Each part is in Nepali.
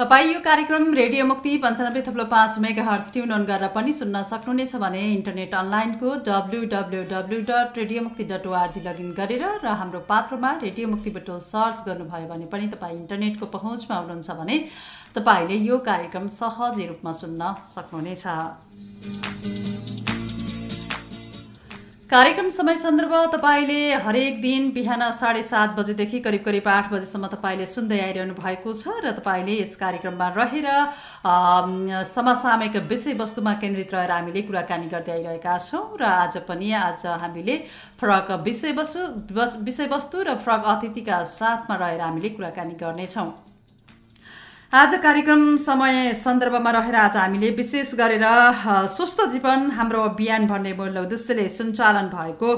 तपाईँ यो कार्यक्रम रेडियो मुक्ति पन्चानब्बे थप्लो पाँच मेगा हर्च ट्युन अन गरेर पनि सुन्न सक्नुहुनेछ भने इन्टरनेट अनलाइनको W W W dot radio Mukti dot ORG log in गरेर र हाम्रो पात्रमा रेडियो मुक्ति सर्च गर्नुभयो भने पनि तपाईँ इन्टरनेटको पहुँचमा हुनुहुन्छ भने तपाईँले यो कार्यक्रम सहजै रूपमा सुन्न सक्नुहुनेछ। कार्यक्रम समय सन्दर्भ तपाईँले हरेक दिन बिहान साढे सात बजेदेखि करिब करिब आठ बजेसम्म तपाईँले सुन्दै आइरहनु भएको छ र तपाईँले यस कार्यक्रममा रहेर समसामयिक विषयवस्तुमा केन्द्रित रहेर हामीले कुराकानी गर्दै आइरहेका छौँ र आज पनि आज हामीले फरक विषयवस्तु विषयवस्तु र फरक अतिथिका साथमा रहेर हामीले कुराकानी गर्नेछौँ। आज कार्यक्रम समय सन्दर्भमा रहेर आज हामीले विशेष गरेर स्वस्थ जीवन हाम्रो अभियान भन्ने मूल उद्देश्यले सञ्चालन भएको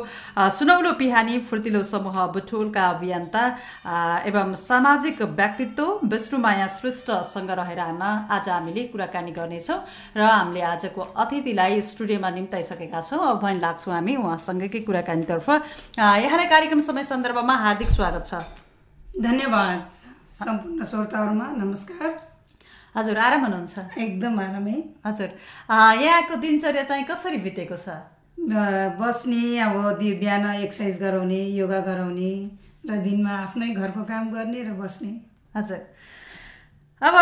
सुनौलो पिहानी फुर्तिलो समूह बुटोलका अभियन्ता एवं सामाजिक व्यक्तित्व विष्णुमाया श्रेष्ठसँग रहेर हाम आज हामीले कुराकानी गर्नेछौँ र हामीले आजको अतिथिलाई स्टुडियोमा निम्ताइसकेका छौँ। अब भनि लाग्छौँ हामी उहाँसँगकै कुराकानीतर्फ। यहाँलाई कार्यक्रम समय सन्दर्भमा हार्दिक स्वागत छ। धन्यवाद। सम्पूर्ण श्रोताहरूमा नमस्कार। हजुर आराम हुनुहुन्छ? एकदम आरामै हजुर यहाँको दिनचर्या चाहिँ कसरी बितेको छ? बस्ने अब बिहान एक्सर्साइज गराउने योगा गराउने र दिनमा आफ्नै घरको काम गर्ने र बस्ने। हजुर। अब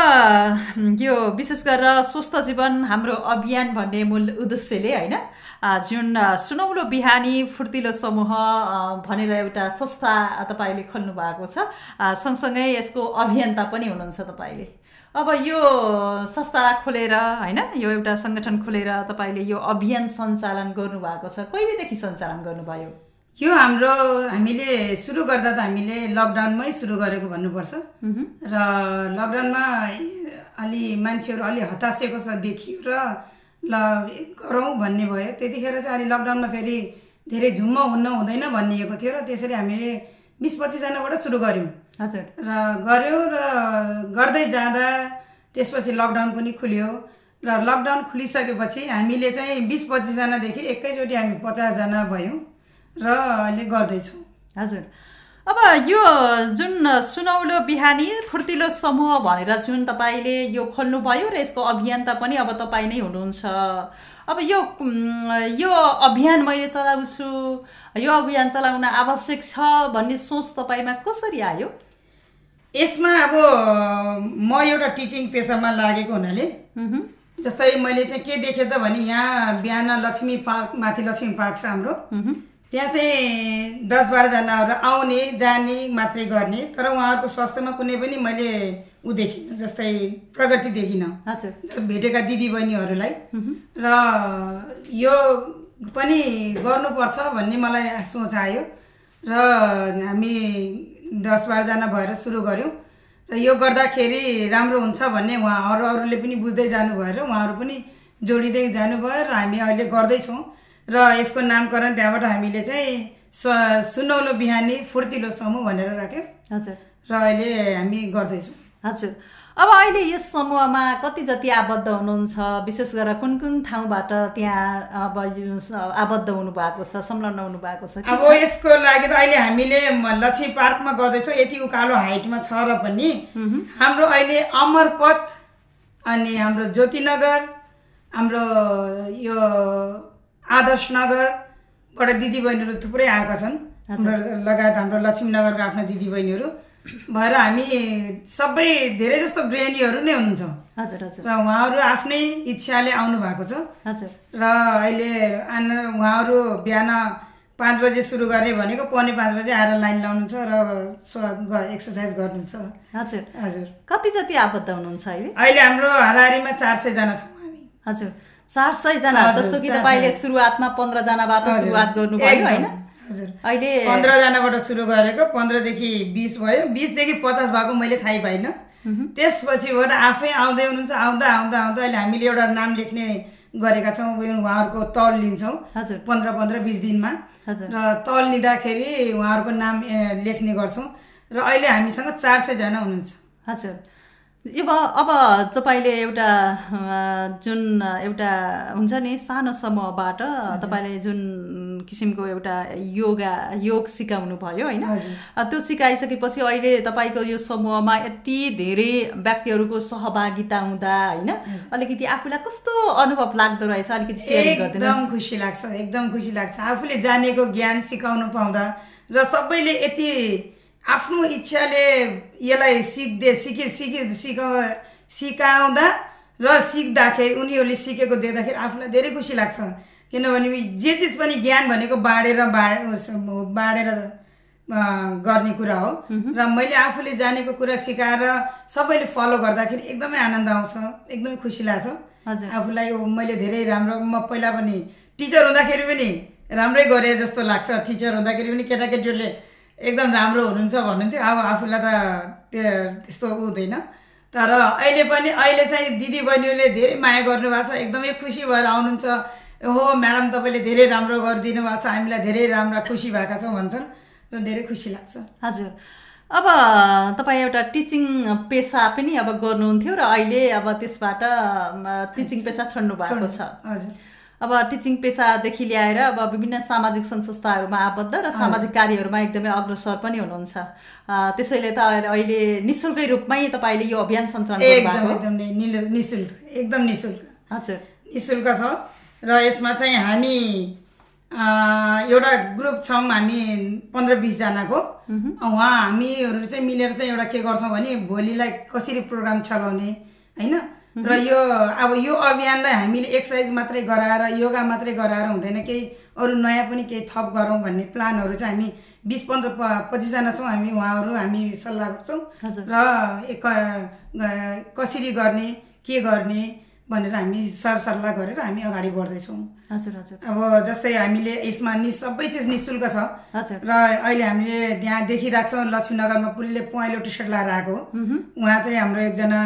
यो विशेष गरेर स्वस्थ जीवन हाम्रो अभियान भन्ने मूल उद्देश्यले होइन जुन सुनौलो बिहानी फुर्तिलो समूह भनेर एउटा संस्था तपाईँले खोल्नु भएको छ। सँगसँगै यसको अभियन्ता पनि हुनुहुन्छ तपाईँले। अब यो संस्था खोलेर होइन यो एउटा सङ्गठन खोलेर तपाईँले यो अभियान सञ्चालन गर्नुभएको छ। कहिलेदेखि सञ्चालन गर्नुभयो? यो हाम्रो हामीले सुरु गर्दा त हामीले लकडाउनमै सुरु गरेको भन्नुपर्छ। र लकडाउनमा अलि मान्छेहरू अलि हतासिएको छ देखियो र ल गरौँ भन्ने भयो। त्यतिखेर चाहिँ अहिले लकडाउनमा फेरि धेरै झुम्म हुन्न हुँदैन भनिएको थियो र त्यसरी हामीले बिस पच्चिसजनाबाट सुरु गऱ्यौँ। हजुर। र गऱ्यौँ र गर्दै जाँदा त्यसपछि लकडाउन पनि खुल्यो। र लकडाउन खुलिसकेपछि हामीले चाहिँ बिस पच्चिसजनादेखि एकैचोटि हामी पचासजना भयौँ र अहिले गर्दैछौँ। हजुर। अब यो जुन सुनौलो बिहानी फुर्तिलो समूह भनेर जुन तपाईँले यो खोल्नुभयो र यसको अभियन्ता पनि अब तपाईँ नै हुनुहुन्छ। अब यो यो अभियान मैले चलाउँछु यो अभियान चलाउन आवश्यक छ भन्ने सोच तपाईँमा कसरी आयो? यसमा अब म एउटा टिचिङ पेसामा लागेको हुनाले जस्तै मैले चाहिँ के देखेँ त भने यहाँ बिहान लक्ष्मी पार्क माथि लक्ष्मी पार्क छ हाम्रो। त्यहाँ चाहिँ दस बाह्रजनाहरू आउने जाने मात्रै गर्ने तर उहाँहरूको स्वास्थ्यमा कुनै पनि मैले ऊ देखिनँ जस्तै प्रगति देखिनँ। भेटेका दिदीबहिनीहरूलाई। र यो पनि गर्नुपर्छ भन्ने मलाई सोच आयो। र हामी दस बाह्रजना भएर सुरु गऱ्यौँ। र यो गर्दाखेरि राम्रो हुन्छ भन्ने उहाँ अरू अरूले पनि बुझ्दै जानुभयो र उहाँहरू पनि जोडिँदै जानुभयो र हामी अहिले गर्दैछौँ। र यसको नामकरण त्यहाँबाट हामीले चाहिँ सुनौलो बिहानी फुर्तिलो समूह भनेर राख्यौँ। हजुर। र अहिले हामी गर्दैछौँ। हजुर। अब अहिले यस समूहमा कति जति आबद्ध हुनुहुन्छ विशेष गरेर कुन कुन ठाउँबाट त्यहाँ अब आबद्ध हुनु भएको छ संलग्न हुनु भएको छ अब यसको लागि त अहिले हामीले लक्ष्मी पार्कमा गर्दैछौँ। यति उकालो हाइटमा छ र पनि हाम्रो अहिले अमरपथ अनि हाम्रो ज्योतिनगर हाम्रो यो आदर्श नगरबाट दिदीबहिनीहरू थुप्रै आएका छन्। हाम्रो लगायत हाम्रो लक्ष्मीनगरको आफ्ना दिदीबहिनीहरू। भएर हामी सबै धेरै जस्तो गृहिणीहरू नै हुनुहुन्छ। हजुर हजुर। र उहाँहरू आफ्नै इच्छाले आउनु भएको छ। हजुर। र अहिले उहाँहरू बिहान पाँच बजे सुरु गर्ने भनेको पौने पाँच बजे आएर लाइन लाउनुहुन्छ र एक्सर्साइज गर्नुहुन्छ। हजुर। हजुर। कति जति आबद्ध हुनुहुन्छ अहिले? अहिले हाम्रो हाराहारीमा चार सयजना छौँ हामी। हजुर। चार सयजना जस्तो कि तपाईँले सुरुवातमा पन्ध्रजनाबाट सुरुवात गर्नुभयो होइन? अहिले पन्ध्रजनाबाट सुरु गरेको पन्ध्रदेखि बिस भयो। बिसदेखि पचास भएको मैले थाहै पाइनँ। त्यसपछिबाट आफै आउँदै हुनुहुन्छ आउँदा आउँदा आउँदा अहिले हामीले एउटा नाम लेख्ने गरेका छौँ उहाँहरूको तल लिन्छौँ। पन्ध्र पन्ध्र बिस दिनमा। र तल लिँदाखेरि उहाँहरूको नाम लेख्ने गर्छौँ। र अहिले हामीसँग चार सयजना हुनुहुन्छ। हजुर। अब अब तपाईँले एउटा जुन एउटा हुन्छ नि सानो समूहबाट तपाईँले जुन किसिमको एउटा योगा योग सिकाउनु भयो होइन त्यो सिकाइसकेपछि अहिले तपाईँको यो समूहमा यति धेरै व्यक्तिहरूको सहभागिता हुँदा होइन? अलिकति आफूलाई कस्तो अनुभव लाग्दो रहेछ? अलिकति सेयर गरिदिनु एकदम खुसी लाग्छ एकदम खुसी लाग्छ। आफूले जानेको ज्ञान सिकाउनु पाउँदा र सबैले यति आफ्नो इच्छाले यसलाई सिक्दै सिके सिके सिका सिकाउँदा र सिक्दाखेरि उनीहरूले सिकेको देख्दाखेरि आफूलाई धेरै खुसी लाग्छ। किनभने जे चिज पनि ज्ञान भनेको बाँडेर बाँड बाँडेर गर्ने कुरा हो। र मैले आफूले जानेको कुरा सिकाएर सबैले फलो गर्दाखेरि एकदमै आनन्द आउँछ एकदमै खुसी लाग्छ। आफूलाई मैले धेरै राम्रो म पहिला पनि टिचर हुँदाखेरि पनि राम्रै गरेँ जस्तो लाग्छ। टिचर हुँदाखेरि पनि केटाकेटीहरूले एकदम राम्रो हुनुहुन्छ भन्नुहुन्थ्यो। अब आफूलाई त त्यो त्यस्तो हुँदैन। तर अहिले पनि अहिले चाहिँ दिदी बहिनीहरूले धेरै माया गर्नुभएको छ। एकदमै खुसी भएर आउनुहुन्छ। हो म्याडम तपाईँले धेरै राम्रो गरिदिनु भएको छ। हामीलाई धेरै राम्रा खुसी भएका छौँ भन्छन् र धेरै खुसी लाग्छ। हजुर। अब तपाईँ एउटा टिचिङ पेसा पनि अब गर्नुहुन्थ्यो र अहिले अब त्यसबाट टिचिङ पेसा छोड्नु भएको छ। हजुर। अब टिचिङ पेसादेखि ल्याएर अब विभिन्न सामाजिक सङ्घ संस्थाहरूमा आबद्ध र सामाजिक कार्यहरूमा एकदमै अग्रसर पनि हुनुहुन्छ। त्यसैले त अहिले निशुल्कै रूपमै तपाईँले यो अभियान सञ्चालन एकदम एकदम नि- एकदम निशुल्क। हजुर। निशुल्क छ र यसमा चाहिँ हामी एउटा ग्रुप छौँ हामी पन्ध्र बिसजनाको। उहाँ हामीहरू चाहिँ मिलेर चाहिँ एउटा के गर्छौँ भने भोलिलाई कसरी प्रोग्राम चलाउने होइन? र यो अब यो अभियानलाई हामीले एक्सर्साइज मात्रै गराएर योगा मात्रै गराएर हुँदैन केही अरू नयाँ पनि केही थप गरौँ भन्ने प्लानहरू चाहिँ हामी बिस पन्ध्र प पच्चिसजना छौँ हामी उहाँहरू हामी सल्लाह गर्छौँ। र एक कसरी गर्ने के गर्ने भनेर हामी सरसल्लाह गरेर हामी अगाडि बढ्दैछौँ। हजुर हजुर। अब जस्तै हामीले यसमा नि सबै चिज नि शुल्क छ। हजुर। र अहिले हामीले त्यहाँ देखिरहेको छौँ लक्ष्मीनगरमा पुरीले पहेँलो टी सर्ट लगाएर आएको हो। उहाँ चाहिँ हाम्रो एकजना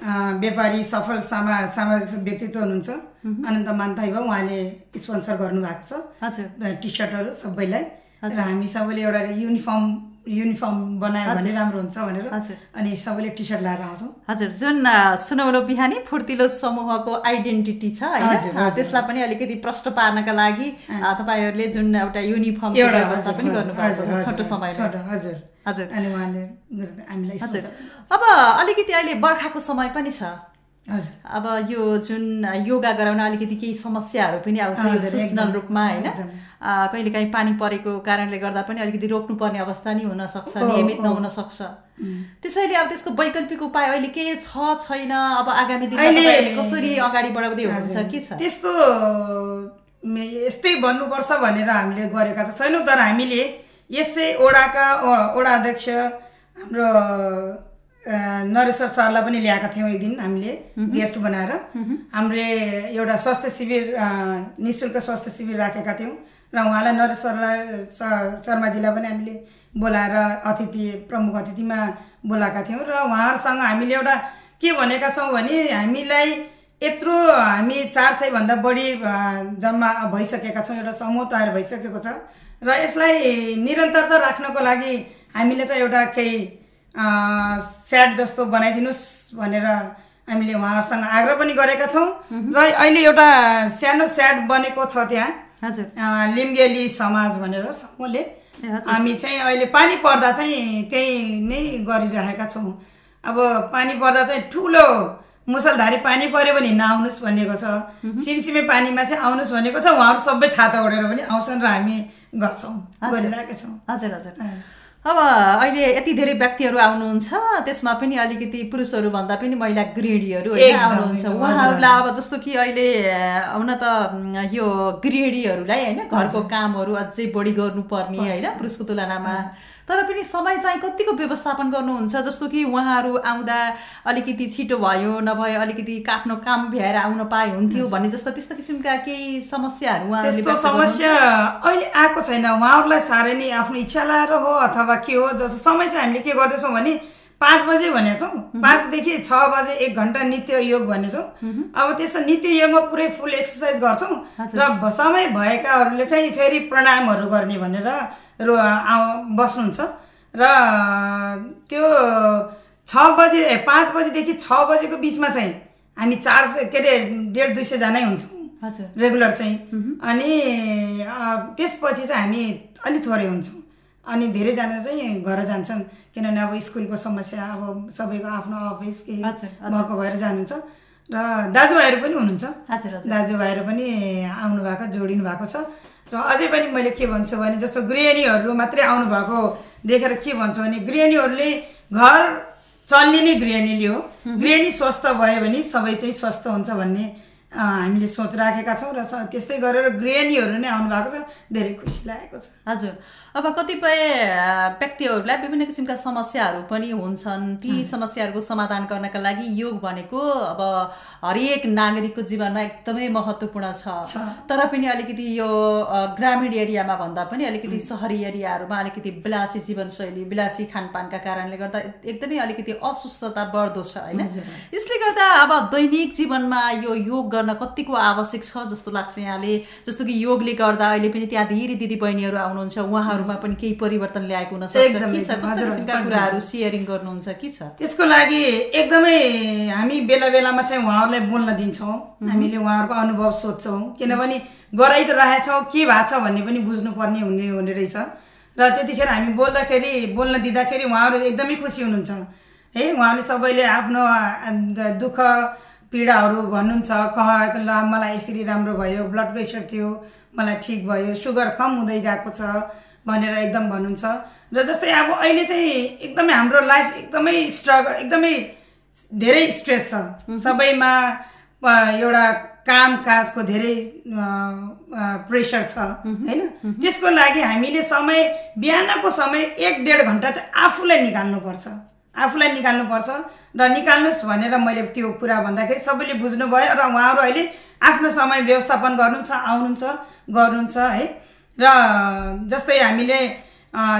व्यापारी सफल सामा सामाजिक व्यक्तित्व हुनुहुन्छ। अनन्त मान्ताई भयो उहाँले स्पोन्सर गर्नुभएको छ। टी सर्टहरू सबैलाई। र हामी सबैले एउटा युनिफर्म युनिफर्म बनायो भने राम्रो हुन्छ भनेर। अनि सबैले टी सर्ट लगाएर आउँछौँ। हजुर जुन सुनौलो बिहानी फुर्तिलो समूहको आइडेन्टिटी छ होइन? त्यसलाई पनि अलिकति प्रष्ट पार्नका लागि तपाईँहरूले जुन एउटा युनिफर्म व्यवस्था पनि गर्नुभएको छोटो समयमा। छोटो हजुर। हजुर। अनि उहाँले हामीलाई हजुर। अब अलिकति अहिले बर्खाको समय पनि छ। अब यो जुन योगा गराउन अलिकति केही समस्याहरू पनि आउँछ सिजनल रूपमा होइन। कहिलेकाहीँ पानी परेको कारणले गर्दा पनि अलिकति रोक्नुपर्ने अवस्था नि हुन सक्छ हो, नियमित हो। नहुन सक्छ त्यसैले अब त्यसको वैकल्पिक उपाय अहिले के छ छैन अब आगामी दिनमा कसरी अगाडि बढाउँदै हुनुहुन्छ। के छ? त्यस्तो यस्तै भन्नुपर्छ भनेर हामीले गरेका त छैनौँ तर हामीले यसै ओडाका ओडा अध्यक्ष हाम्रो नरेश्वर सरलाई पनि ल्याएका थियौँ एक दिन हामीले गेस्ट बनाएर। हामीले एउटा स्वास्थ्य शिविर अ, निशुल्क स्वास्थ्य शिविर राखेका थियौँ र उहाँलाई नरेश्वरलाई शर्माजीलाई पनि हामीले बोलाएर अतिथि प्रमुख अतिथिमा बोलाएका थियौँ र उहाँहरूसँग हामीले एउटा के भनेका छौँ भने हामीलाई यत्रो हामी चार सयभन्दा बढी जम्मा भइसकेका छौँ एउटा समूह तयार भइसकेको छ र यसलाई निरन्तरता राख्नको लागि हामीले चाहिँ एउटा केही अ, स्याड जस्तो बनाइदिनुहोस् भनेर हामीले उहाँहरूसँग आग्रह पनि गरेका छौँ। र अहिले एउटा सानो स्याड बनेको छ त्यहाँ। हजुर। लिम्गेली समाज भनेर समूहले। हामी चाहिँ अहिले पानी पर्दा चाहिँ त्यही नै गरिरहेका छौँ। अब पानी पर्दा चाहिँ ठुलो मुसलधारी पानी पऱ्यो भने नआउनुहोस् भनेको छ। सिमसिमे पानीमा चाहिँ आउनुहोस् भनेको छ। उहाँहरू सबै छाता ओढेर पनि आउँछन् र हामी गर्छौँ। गरिरहेका छौँ। हजुर हजुर। अब अहिले यति धेरै व्यक्तिहरू आउनुहुन्छ त्यसमा पनि अलिकति पुरुषहरू भन्दा पनि महिला गृहिणीहरू होइन आउनुहुन्छ। उहाँहरूलाई अब जस्तो कि अहिले हुन त यो गृहिणीहरूलाई होइन घरको कामहरू अझै बढी गर्नुपर्ने होइन पुरुषको तुलनामा। तर पनि समय चाहिँ कतिको व्यवस्थापन गर्नुहुन्छ? जस्तो कि उहाँहरू आउँदा अलिकति छिटो भयो नभए अलिकति आफ्नो काम भ्याएर आउन पाए हुन्थ्यो भन्ने जस्तो त्यस्तो किसिमका केही समस्याहरू उहाँहरूले? समस्या अहिले आएको छैन। उहाँहरूलाई साह्रै नै आफ्नो इच्छा लाएर हो अथवा के हो जस्तो समय चाहिँ हामीले के गर्दैछौँ भने पाँच बजे भनेको छौँ पाँचदेखि छ बजे एक घन्टा नित्य योग भनेछौँ। अब त्यसो नित्य योगमा पुरै फुल एक्सर्साइज गर्छौँ। र समय भएकाहरूले चाहिँ फेरि प्राणायामहरू गर्ने भनेर रो बस्नुहुन्छ। र त्यो छ बजे ए पाँच बजीदेखि छ बजेको बिचमा चाहिँ हामी चार सय- के अरे डेढ दुई सयजनै हुन्छौँ। रेगुलर चाहिँ। अनि त्यसपछि चाहिँ हामी अलिक थोरै हुन्छौँ। अनि धेरैजना चाहिँ घर जान्छन्। किनभने अब स्कुलको समस्या अब सबैको आफ्नो अफिस के। भएको भएर जानुहुन्छ। र दाजुभाइहरू पनि हुनुहुन्छ। दाजुभाइहरू पनि आउनु भएको जोडिनु भएको छ। र अझै पनि मैले के भन्छु भने जस्तो गृहिणीहरू मात्रै आउनु भएको देखेर के भन्छु भने गृहिणीहरूले घर चल्ने गृहिणीले हो। गृहिणी स्वस्थ भयो भने सबै चाहिँ स्वस्थ हुन्छ भन्ने हामीले सोच राखेका छौँ। र त्यस्तै गरेर गृहिणीहरू नै आउनु भएको छ। धेरै खुसी लागेको छ। हजुर। अब कतिपय व्यक्तिहरूलाई विभिन्न किसिमका समस्याहरू पनि हुन्छन्। ती समस्याहरूको समाधान गर्नका लागि योग भनेको अब हरेक नागरिकको जीवनमा एकदमै महत्त्वपूर्ण छ। तर पनि अलिकति यो ग्रामीण एरियामा भन्दा पनि अलिकति सहरी एरियाहरूमा अलिकति विलासी जीवनशैली विलासी खानपानका कारणले गर्दा एकदमै अलिकति असुस्थता बढ्दो छ होइन? यसले गर्दा अब दैनिक जीवनमा यो योग गर्न कतिको आवश्यक छ जस्तो लाग्छ यहाँले? जस्तो कि योगले गर्दा अहिले पनि त्यहाँ धेरै दिदी बहिनीहरू आउनुहुन्छ उहाँहरूमा पनि केही परिवर्तन ल्याएको हुन सक्छ? एकदम, के छ? एकदम, कस्ता। कुराहरू सेयरिङ गर्नुहुन्छ? के छ? त्यसको लागि एकदमै हामी बेला बेलामा चाहिँ उहाँहरूलाई बोल्न दिन्छौँ। हामीले उहाँहरूको अनुभव सोध्छौँ। किनभने गराइ त रहेछौँ के भएको छ भन्ने पनि बुझ्नुपर्ने हुने हुने रहेछ। र त्यतिखेर हामी बोल्दाखेरि बोल्न दिँदाखेरि उहाँहरू एकदमै खुसी हुनुहुन्छ। है उहाँले सबैले आफ्नो दुःख पीडाहरू भन्नुहुन्छ। कह ल मलाई यसरी राम्रो भयो ब्लड प्रेसर थियो मलाई ठिक भयो सुगर कम हुँदै गएको छ। भनेर एकदम भन्नुहुन्छ। र जस्तै अब अहिले चाहिँ एकदमै हाम्रो लाइफ एकदमै स्ट्रगल एकदमै धेरै स्ट्रेस छ। सबैमा एउटा काम काजको धेरै प्रेसर छ होइन? त्यसको लागि हामीले समय बिहानको समय एक डेढ घन्टा चाहिँ आफूलाई निकाल्नुपर्छ। आफूलाई निकाल्नुपर्छ र निकाल्नुहोस् भनेर मैले त्यो कुरा भन्दाखेरि सबैले बुझ्नुभयो र उहाँहरू अहिले आफ्नो समय व्यवस्थापन गर्नुहुन्छ आउनुहुन्छ गर्नुहुन्छ है? र जस्तै हामीले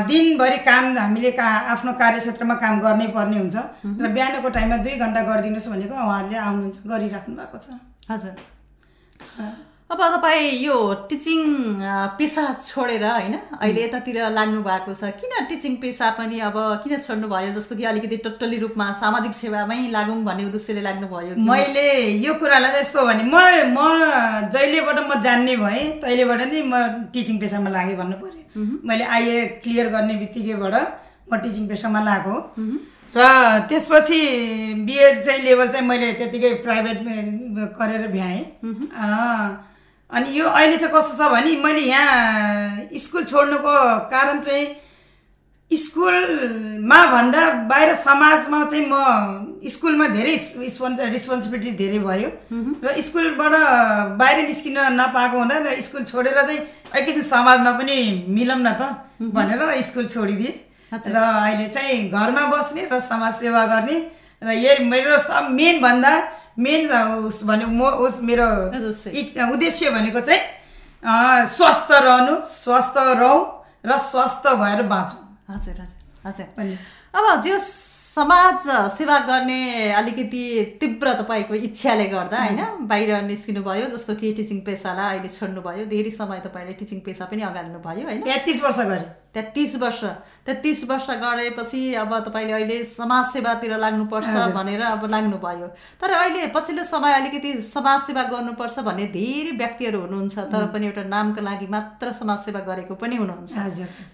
दिनभरि काम हामीले का आफ्नो कार्यक्षेत्रमा काम गर्नै पर्ने हुन्छ। र बिहानको टाइममा दुई घन्टा गरिदिनुहोस् भनेको उहाँहरूले आउनुहुन्छ गरिराख्नु भएको छ। हजुर। अब तपाईँ यो टिचिङ पेसा छोडेर होइन अहिले यतातिर लाग्नु भएको छ किन टिचिङ पेसा पनि अब किन छोड्नु भयो जस्तो कि अलिकति टोटली रूपमा सामाजिक सेवामै लागौँ भन्ने उद्देश्यले लाग्नुभयो मैले यो कुरालाई यस्तो भने म म जहिलेबाट म जान्ने भएँ तहिलेबाट नै म टिचिङ पेसामा लागेँ भन्नु पऱ्यो मैले आइए क्लियर गर्ने बित्तिकैबाट म टिचिङ पेसामा लागेको र त्यसपछि बिएड चाहिँ लेभल चाहिँ मैले त्यतिकै प्राइभेट गरेर भ्याएँ। अनि यो अहिले चाहिँ कस्तो छ भने मैले यहाँ स्कुल छोड्नुको कारण चाहिँ स्कुलमा भन्दा बाहिर समाजमा चाहिँ म स्कुलमा धेरै रिस्पोन्स रिस्पोन्सिबिलिटी धेरै भयो। र स्कुलबाट बाहिर निस्किन नपाएको हुँदा र स्कुल छोडेर चाहिँ एकैछिन समाजमा पनि मिलौँ न त भनेर स्कुल छोडिदिएँ। र अहिले चाहिँ घरमा बस्ने र समाज सेवा गर्ने र यही मेरो सब मेन भन्दा मेन उस भने म उस मेरो उद्देश्य। भनेको चाहिँ स्वस्थ रहनु स्वस्थ रहौँ र स्वस्थ भएर बाँचौँ। हजुर हजुर हजुर। अब जो समाज सेवा गर्ने अलिकति तीव्र तपाईँको इच्छाले गर्दा होइन बाहिर निस्किनु भयो जस्तो कि टिचिङ पेसालाई अहिले छोड्नुभयो धेरै समय तपाईँले टिचिङ पेसा पनि अगाल्नु भयो होइन? तेत्तिस वर्ष गरेँ तेत्तिस वर्ष तेत्तिस वर्ष गरेपछि अब तपाईँले अहिले समाज सेवातिर लाग्नुपर्छ भनेर अब लाग्नुभयो। तर अहिले पछिल्लो समय अलिकति समाज सेवा गर्नुपर्छ भन्ने धेरै व्यक्तिहरू हुनुहुन्छ तर पनि एउटा नामको लागि मात्र समाज सेवा गरेको पनि हुनुहुन्छ।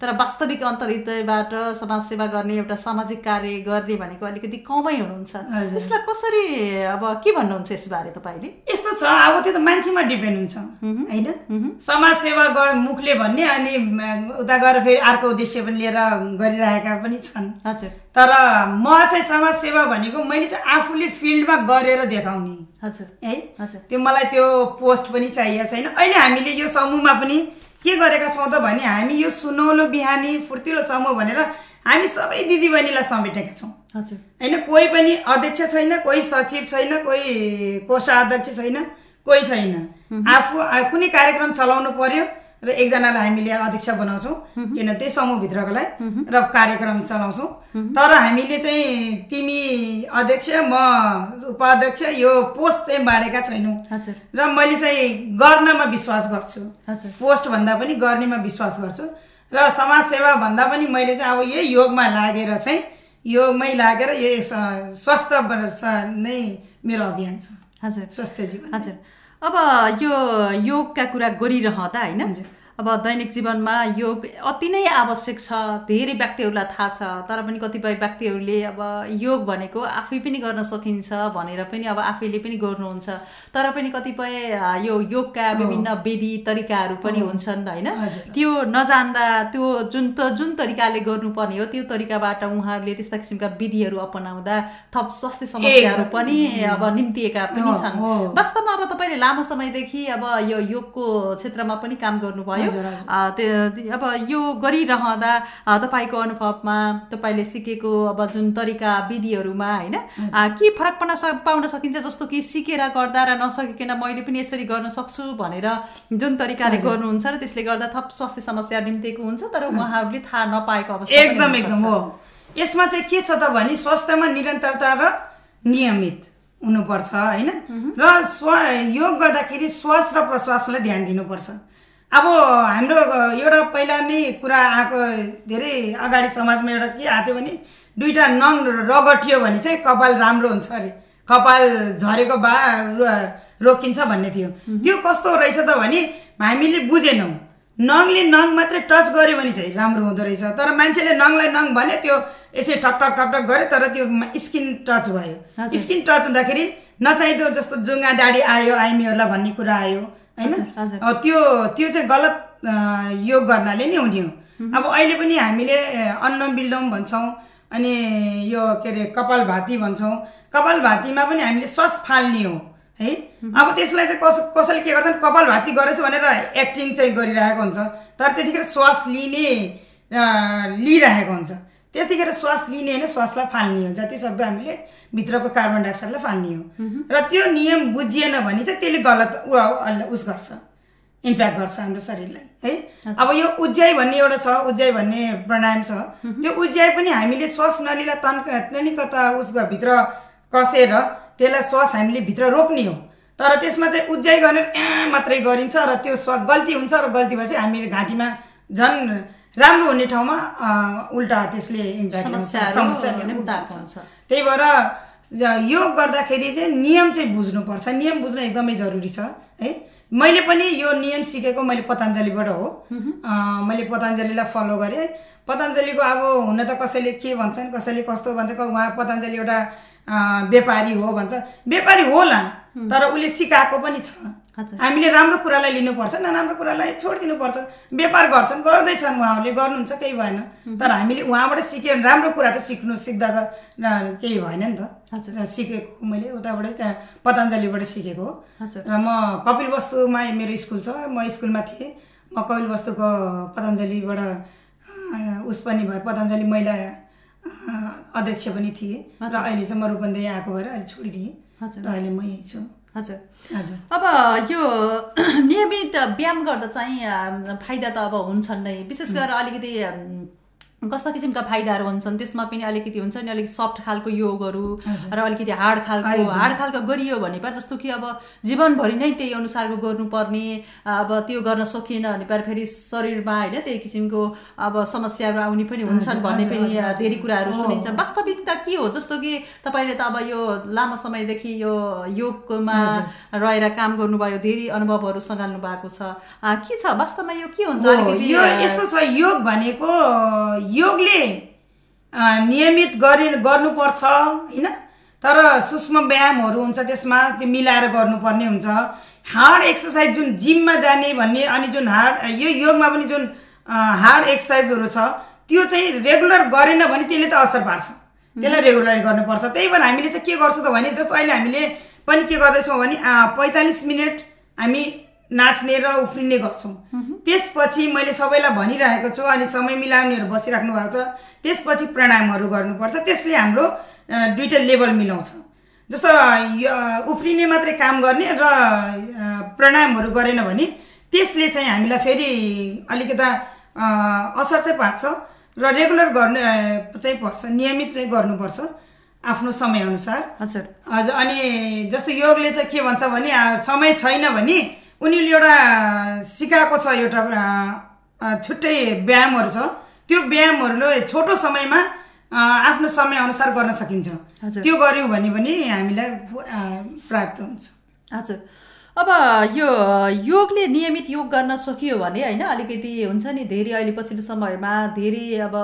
तर वास्तविक अन्तर्हृदयबाट समाज सेवा गर्ने एउटा सामाजिक कार्य गर्ने भनेको अलिकति कमै हुनुहुन्छ। यसलाई कसरी अब के भन्नुहुन्छ यसबारे तपाईँले? यस्तो छ अब त्यो त मान्छेमा डिपेन्ड हुन्छ। होइन? समाज सेवा गर मुखले भन्ने अनि उता गएर फेरि अर्को उद्देश्य पनि लिएर गरिरहेका पनि छन्। हजुर। तर म चाहिँ समाज सेवा भनेको मैले चाहिँ आफूले फिल्डमा गरेर देखाउने। हजुर। है? हजुर। त्यो मलाई त्यो पोस्ट पनि चाहिएको छैन। अहिले हामीले यो समूहमा पनि के गरेका छौँ त भने हामी यो सुनौलो बिहानी फुर्तिलो समूह भनेर हामी सबै दिदीबहिनीलाई समेटेका छौँ। हजुर। होइन कोही पनि अध्यक्ष छैन कोही सचिव छैन कोही कोषाध्यक्ष छैन कोही छैन। आफू कुनै कार्यक्रम चलाउनु पर्यो र एकजनालाई हामीले अध्यक्ष बनाउँछौँ। किन त्यही समूहभित्रकोलाई र कार्यक्रम चलाउँछौँ। तर हामीले चाहिँ तिमी अध्यक्ष म उपाध्यक्ष यो पोस्ट चाहिँ बाँडेका छैनौँ। र मैले चाहिँ गर्नमा विश्वास गर्छु। पोस्ट भन्दा पनि गर्नेमा विश्वास गर्छु। र समाज सेवा भन्दा पनि मैले चाहिँ अब यही योगमा लागेर चाहिँ योगमै लागेर यो स- स्वास्थ्य नै मेरो अभियान छ। हजुर। स्वास्थ्य जीवन। हजुर। अब यो योगका कुरा गरिरहँदा होइन। अब दैनिक जीवनमा योग अति नै आवश्यक छ धेरै व्यक्तिहरूलाई थाहा छ तर पनि कतिपय व्यक्तिहरूले अब योग भनेको आफै पनि गर्न सकिन्छ भनेर पनि अब आफैले पनि गर्नुहुन्छ तर पनि कतिपय यो योगका विभिन्न विधि तरिकाहरू पनि हुन्छन् होइन। त्यो नजान्दा त्यो जुन त जुन तरिकाले गर्नुपर्ने हो त्यो तरिकाबाट उहाँहरूले त्यस्ता किसिमका विधिहरू अपनाउँदा थप स्वास्थ्य समस्याहरू। पनि अब निम्तिएका पनि छन्। वास्तवमा अब तपाईँले लामो समयदेखि अब यो योगको क्षेत्रमा पनि काम गर्नुभयो त्यो- अब यो गरिरहँदा तपाईँको अनुभवमा तपाईँले सिकेको अब जुन तरिका विधिहरूमा होइन के फरक पर्न सक पाउन सकिन्छ जस्तो कि सिकेर गर्दा र नसकिकन मैले पनि यसरी गर्न सक्छु भनेर जुन तरिकाले गर्नुहुन्छ र त्यसले गर्दा थप स्वास्थ्य समस्या निम्तिएको हुन्छ तर उहाँहरूले थाहा नपाएको अवस्था एकदम। एकदम हो। यसमा चाहिँ के छ त भने स्वास्थ्यमा निरन्तरता र नियमित हुनुपर्छ होइन? र स्व योग गर्दाखेरि श्वास र प्रश्वासलाई ध्यान दिनुपर्छ। अब हाम्रो एउटा पहिला नै कुरा आएको धेरै अगाडि समाजमा एउटा के आएको थियो भने दुईवटा नङ रगटियो भने चाहिँ कपाल राम्रो हुन्छ अरे। कपाल झरेको बा रोकिन्छ भन्ने थियो। त्यो कस्तो रहेछ त भने हामीले बुझेनौँ। नङले नङ मात्रै टच गर्यो भने चाहिँ राम्रो हुँदो रहेछ। तर मान्छेले नङलाई नङ भन्यो त्यो यसै ठक ठक ठक ठक गर्यो तर त्यो स्किन टच भयो। स्किन टच हुँदाखेरि नचाहिँदो जस्तो जुङ्गा दाडी आयो आइमीहरूलाई भन्ने कुरा आयो। होइन? त्यो त्यो चाहिँ गलत योग गर्नाले नै हुने हो। अब अहिले पनि हामीले अ, अनुलोम विलोम भन्छौँ अनि यो के अरे कपाल भाती भन्छौँ। कपाल भातीमा पनि हामीले श्वास फाल्ने हो है? अब त्यसलाई चाहिँ कस कसैले के गर्छन् कपाल भाती गरेछ भनेर एक्टिङ चाहिँ गरिरहेको हुन्छ। तर त्यतिखेर श्वास लिने लिइरहेको हुन्छ। त्यतिखेर श्वास लिने होइन श्वासलाई फाल्ने हो। जति सक्दो हामीले भित्रको कार्बन डाइअक्साइडलाई फाल्ने हो। र त्यो नियम बुझिएन भने चाहिँ त्यसले गलत उस गर्छ। इम्प्याक्ट गर्छ हाम्रो शरीरलाई है? अब यो उज्याइ भन्ने एउटा छ उज्याइ भन्ने प्राणायाम छ। त्यो उज्याइ पनि हामीले श्वास नलीलाई तन तनिक त उसको भित्र कसेर त्यसलाई श्वास हामीले भित्र रोक्ने हो। तर त्यसमा चाहिँ उज्याइ गर्ने ए मात्रै गरिन्छ र त्यो स्व गल्ती हुन्छ र गल्ती भएपछि हामीले घाँटीमा झन् राम्रो हुने ठाउँमा उल्टा त्यसले इम्प्याक्ट। त्यही भएर योग गर्दाखेरि चाहिँ नियम चाहिँ बुझ्नुपर्छ। नियम बुझ्नु एकदमै जरुरी छ है? मैले पनि यो नियम सिकेको मैले पतञ्जलीबाट हो। अ, मैले पतञ्जलीलाई फलो गरेँ। पतञ्जलीको अब हुन त कसैले के भन्छन् कसैले कस्तो भन्छ उहाँ पतञ्जली एउटा व्यापारी हो भन्छ। व्यापारी होला तर उसले सिकाएको पनि छ। हामीले राम्रो कुरालाई लिनुपर्छ नराम्रो कुरालाई छोडिदिनुपर्छ व्यापार गर्छन् गर्दैछन् उहाँहरूले गर्नुहुन्छ केही भएन। तर हामीले उहाँबाट सिके राम्रो कुरा त सिक्नु सिक्दा त केही भएन नि त। सिकेको मैले उताबाट त्यहाँ पतञ्जलीबाट सिकेको हो। र म कपिल वस्तुमा मेरो स्कुल छ म स्कुलमा थिएँ। म कपिल वस्तुको पतञ्जलीबाट उस पनि भयो पतञ्जली महिला अध्यक्ष पनि थिएँ। र अहिले चाहिँ म रूपन्देही आएको भएर अहिले छोडिदिएँ। हजुर। अहिले म यही छु। हजुर। हजुर। अब यो नियमित व्यायाम गर्दा चाहिँ फाइदा त अब हुन्छन् नै। विशेष गरेर अलिकति कस्ता किसिमका फाइदाहरू हुन्छन्? त्यसमा पनि अलिकति हुन्छ नि अलिक सफ्ट खालको योगहरू र अलिकति हार्ड खालको। हार्ड खालको गरियो भने पा जस्तो कि अब जीवनभरि नै त्यही अनुसारको गर्नुपर्ने अब त्यो गर्न सकिएन भने पा फेरि शरीरमा होइन त्यही किसिमको अब समस्याहरू आउने पनि हुन्छन् भन्ने पनि। धेरै कुराहरू। सुनिन्छ। वास्तविकता के हो? जस्तो कि तपाईँले त अब यो लामो समयदेखि यो योगमा रहेर काम गर्नुभयो धेरै अनुभवहरू सँगाल्नु भएको छ। के छ? वास्तवमा यो के हुन्छ? अलिकति यस्तो छ योग भनेको योगले नियमित गरि गर्नुपर्छ होइन? तर सूक्ष्म व्यायामहरू हुन्छ त्यसमा त्यो मिलाएर गर्नुपर्ने हुन्छ। हार्ड एक्सर्साइज जुन जिममा जाने भन्ने अनि जुन हार्ड यो योगमा पनि जुन हार्ड एक्सर्साइजहरू छ त्यो चाहिँ रेगुलर गरेन भने त्यसले त असर पार्छ। त्यसलाई रेगुलर गर्नुपर्छ। त्यही भएर हामीले चाहिँ के गर्छौँ त भने जस्तो अहिले हामीले पनि के गर्दैछौँ भने पैँतालिस मिनट हामी नाच्ने र उफ्रिने गर्छौँ। त्यसपछि मैले सबैलाई भनिरहेको छु अनि समय मिलाउनेहरू बसिराख्नु भएको छ। त्यसपछि प्राणायामहरू गर्नुपर्छ। त्यसले हाम्रो दुइटा लेभल मिलाउँछ। जस्तो उफ्रिने मात्रै काम गर्ने र प्राणायामहरू गरेन भने त्यसले चाहिँ हामीलाई फेरि अलिकता असर चाहिँ पार्छ र रेगुलर गर्ने चाहिँ पर्छ नियमित चाहिँ गर्नुपर्छ आफ्नो समयअनुसार। हजुर। हजुर अनि जस्तो योगले चाहिँ के भन्छ भने समय छैन भने उनीहरूले एउटा सिकाएको छ एउटा छुट्टै व्यायामहरू छ। त्यो व्यायामहरूले छोटो समयमा आफ्नो समयअनुसार गर्न सकिन्छ। त्यो गऱ्यौँ भने पनि हामीलाई प्राप्त हुन्छ। हजुर। अब यो योगले नियमित योग गर्न सकियो भने होइन अलिकति हुन्छ नि धेरै अहिले पछिल्लो समयमा धेरै अब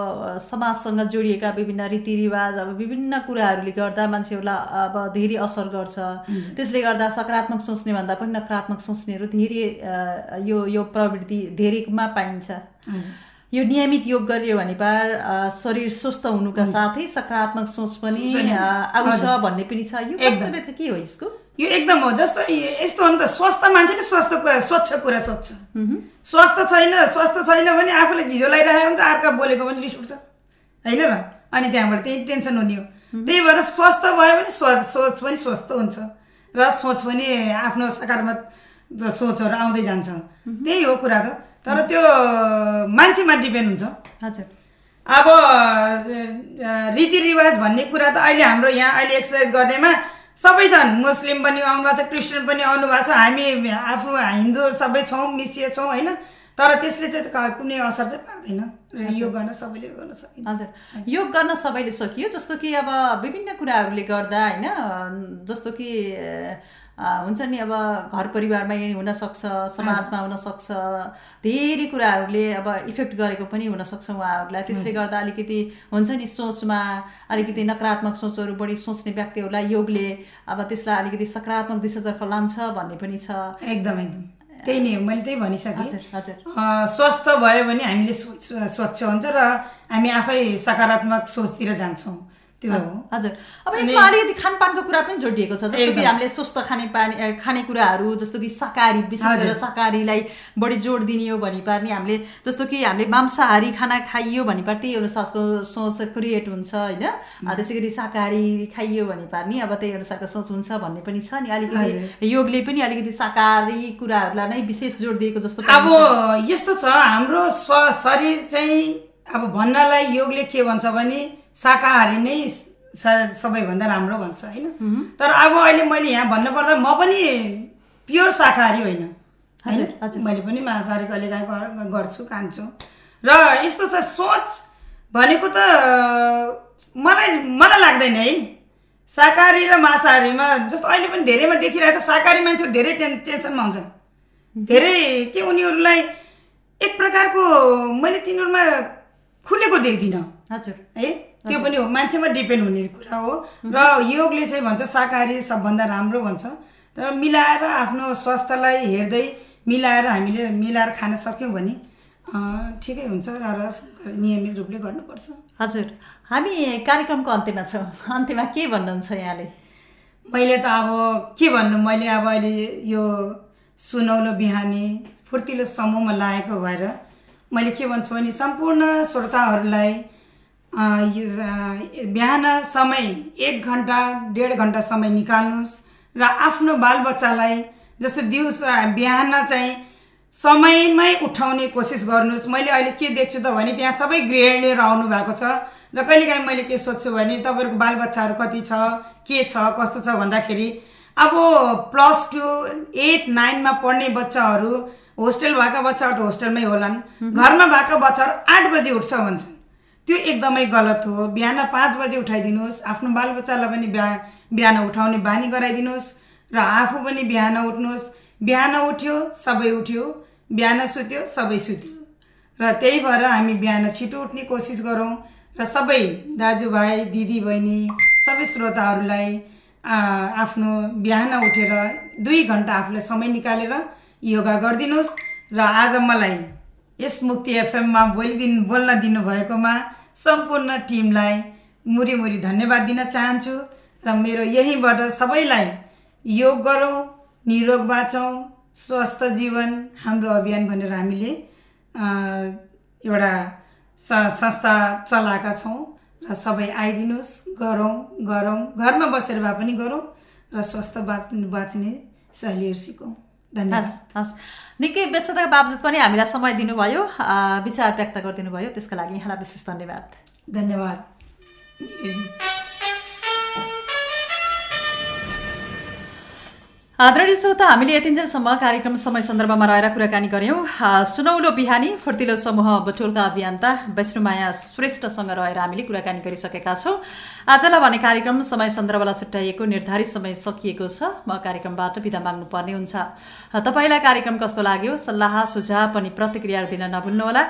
समाजसँग जोडिएका विभिन्न रीतिरिवाज अब विभिन्न कुराहरूले गर्दा मान्छेहरूलाई अब धेरै असर गर्छ। त्यसले गर्दा सकारात्मक सोच्ने भन्दा पनि नकारात्मक सोच्नेहरू धेरै यो यो प्रवृत्ति धेरैमा पाइन्छ। यो नियमित योग गरियो भने पार शरीर स्वस्थ हुनुका साथै सकारात्मक सोच पनि आउँछ। भन्ने पनि छ। यो। वास्तविकता के हो यसको? यो एकदम हो जस्तो यस्तो हो नि त स्वस्थ मान्छेले स्वस्थ कुरा स्वच्छ कुरा सोध्छ। स्वस्थ छैन स्वस्थ छैन भने आफूले झिझो लगाइरहेको हुन्छ अर्का बोलेको पनि रिस उठ्छ। होइन र? अनि त्यहाँबाट त्यही टेन्सन हुने हो। त्यही भएर स्वस्थ भयो भने स्व सोच पनि स्वस्थ हुन्छ। र सोच पनि आफ्नो सकारात्मक सोचहरू आउँदै जान्छ। त्यही हो कुरा त। तर त्यो मान्छेमा डिपेन्ड हुन्छ। हजुर। अब रीतिरिवाज भन्ने कुरा त अहिले हाम्रो यहाँ अहिले एक्सर्साइज गर्नेमा सबै छन् मुस्लिम पनि आउनुभएको छ क्रिस्चियन पनि आउनु भएको छ हामी आफू हिन्दू सबै छौँ मिसिए छौँ होइन? तर त्यसले चाहिँ कुनै असर चाहिँ पार्दैन। र यो गर्न सबैले गर्न सकिन्छ। हजुर। योग गर्न सबैले सकियो जस्तो कि अब विभिन्न कुराहरूले गर्दा होइन जस्तो कि हुन्छ नि अब घर परिवारमै हुनसक्छ समाजमा हुनसक्छ धेरै कुराहरूले अब इफेक्ट गरेको पनि हुनसक्छ उहाँहरूलाई। त्यसले गर्दा अलिकति हुन्छ नि सोचमा अलिकति नकारात्मक सोचहरू बढी सोच्ने व्यक्तिहरूलाई योगले अब त्यसलाई अलिकति सकारात्मक दिशातर्फ लान्छ भन्ने पनि छ। एकदम एकदम। त्यही नै मैले त्यही भनिसकेँ। हजुर स्वस्थ भयो भने हामीले स्वच्छ हुन्छ र हामी आफै सकारात्मक सोचतिर जान्छौँ। त्यो हजुर अब यसमा अलिकति खानपानको कुरा पनि जोडिएको छ जस्तो कि। हामीले स्वस्थ खाने पानी खानेकुराहरू जस्तो कि शाकाहारी विशेष गरेर। शाकाहारीलाई बढी जोड दिने हो भने पार्ने हामीले जस्तो कि हामीले मांसाहारी खाना खाइयो भने पार त्यही अनुसारको सोच क्रिएट हुन्छ होइन त्यसै गरी शाकाहारी खाइयो भने पार्ने अब त्यही अनुसारको सोच हुन्छ भन्ने पनि छ नि अलिकति योगले पनि अलिकति शाकाहारी कुराहरूलाई नै विशेष जोड दिएको जस्तो अब। यस्तो छ हाम्रो स्व शरीर चाहिँ अब भन्नलाई योगले के भन्छ भने शाकाहारी नै सबैभन्दा राम्रो भन्छ होइन? तर अब अहिले मैले यहाँ भन्नुपर्दा म पनि प्योर शाकाहारी होइन हजुर, होइन? मैले पनि मांसाहारी कहिले काहीँ गर- गर्छु खान्छु। र यस्तो छ सोच भनेको त मलाई मलाई लाग्दैन है। शाकाहारी र मांसाहारीमा जस्तो अहिले पनि धेरैमा देखिरहेको छ शाकाहारी मान्छेहरू धेरै टेन टेन्सनमा हुन्छन् धेरै के उनीहरूलाई एक प्रकारको मैले तिनीहरूमा खुलेको देख्दिनँ। हजुर। है? त्यो पनि हो। मान्छेमा डिपेन्ड हुने कुरा हो। र योगले चाहिँ भन्छ शाकाहारी सबभन्दा राम्रो भन्छ। तर मिलाएर आफ्नो स्वास्थ्यलाई हेर्दै मिलाएर हामीले मिलाएर खान सक्यौँ भने ठिकै हुन्छ र नियमित रूपले गर्नुपर्छ। हजुर। हामी कार्यक्रमको अन्त्यमा छौँ। अन्त्यमा के भन्नुहुन्छ यहाँले? मैले त अब के भन्नु? मैले अब अहिले यो सुनौलो बिहानी फुर्तिलो समूहमा लागेको भएर मैले के भन्छु भने सम्पूर्ण श्रोताहरूलाई बिहान समय एक घन्टा डेढ घन्टा समय निकाल्नुहोस् र आफ्नो बालबच्चालाई जस्तो दिउँसो बिहान चाहिँ समयमै उठाउने कोसिस गर्नुहोस्। मैले अहिले के देख्छु त भने त्यहाँ सबै गृहिणीहरू आउनु भएको छ र कहिलेकाहीँ मैले के सोध्छु भने तपाईँहरूको बालबच्चाहरू कति छ के छ कस्तो छ भन्दाखेरि अब प्लस टू एट नाइनमा पढ्ने बच्चाहरू होस्टेल भएका बच्चाहरू त होस्टेलमै होलान्। घरमा भएका बच्चाहरू आठ बजी उठ्छ भन्छन्। त्यो एकदमै गलत हो। बिहान पाँच बजी उठाइदिनुहोस् आफ्नो बालबच्चालाई पनि बिहा बिहान उठाउने बानी गराइदिनुहोस् र आफू पनि बिहान उठ्नुहोस्। बिहान उठ्यो सबै उठ्यो। बिहान सुत्यो सबै सुत्यो। र त्यही भएर हामी बिहान छिटो उठ्ने कोसिस गरौँ र सबै दाजुभाइ दिदीबहिनी सबै श्रोताहरूलाई आफ्नो बिहान उठेर दुई घन्टा आफूलाई समय निकालेर योगा गरिदिनुहोस्। र आज मलाई यस मुक्ति एफएममा बोलिदिनु बोल्न दिनुभएकोमा सम्पूर्ण टिमलाई मुरी मुरी धन्यवाद दिन चाहन्छु र मेरो यहीँबाट सबैलाई योग गरौँ निरोग बाँचौँ स्वस्थ जीवन हाम्रो अभियान भनेर हामीले एउटा संस्था चलाएका छौँ र सबै आइदिनुहोस् गरौँ गरौँ घरमा बसेर भए पनि गरौँ र स्वस्थ बाँच बाँच्ने शैलीहरू सिकौँ। हस् हस्। निकै व्यस्तताका बावजुद पनि हामीलाई समय दिनुभयो विचार व्यक्त गरिदिनु भयो त्यसको लागि यहाँलाई विशेष धन्यवाद। धन्यवाद। आदरणीय श्रोता हामीले यतिन्जेलसम्म कार्यक्रम समय सन्दर्भमा रहेर कुराकानी गऱ्यौँ। सुनौलो बिहानी फुर्तिलो समूह बटोलका अभियन्ता वैष्णुमाया श्रेष्ठसँग रहेर हामीले कुराकानी गरिसकेका छौँ। आजलाई भने कार्यक्रम समय सन्दर्भलाई छुट्याइएको निर्धारित समय सकिएको छ। म कार्यक्रमबाट बिदा माग्नुपर्ने हुन्छ। तपाईँलाई कार्यक्रम कस्तो लाग्यो? सल्लाह सुझाव अनि प्रतिक्रियाहरू दिन नभुल्नुहोला।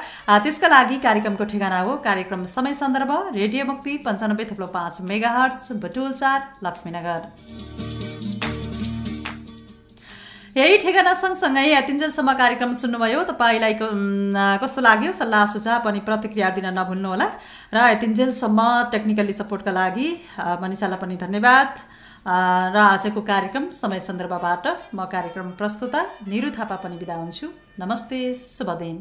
त्यसका लागि कार्यक्रमको ठेगाना हो कार्यक्रम समय सन्दर्भ रेडियो मुक्ति पन्चानब्बे थप्लो पाँच मेगा हर्च बटुल चार लक्ष्मीनगर। यही ठेगाना सँगसँगै तिनजेलसम्म कार्यक्रम सुन्नुभयो। तपाईँलाई कस्तो लाग्यो? सल्लाह सुझाव अनि प्रतिक्रिया दिन नभुल्नुहोला र तिनजेलसम्म टेक्निकली सपोर्टका लागि मनिषालाई पनि धन्यवाद। र आजको कार्यक्रम समय सन्दर्भबाट म कार्यक्रम प्रस्तुता निरु थापा पनि बिदा हुन्छु। नमस्ते शुभ दिन।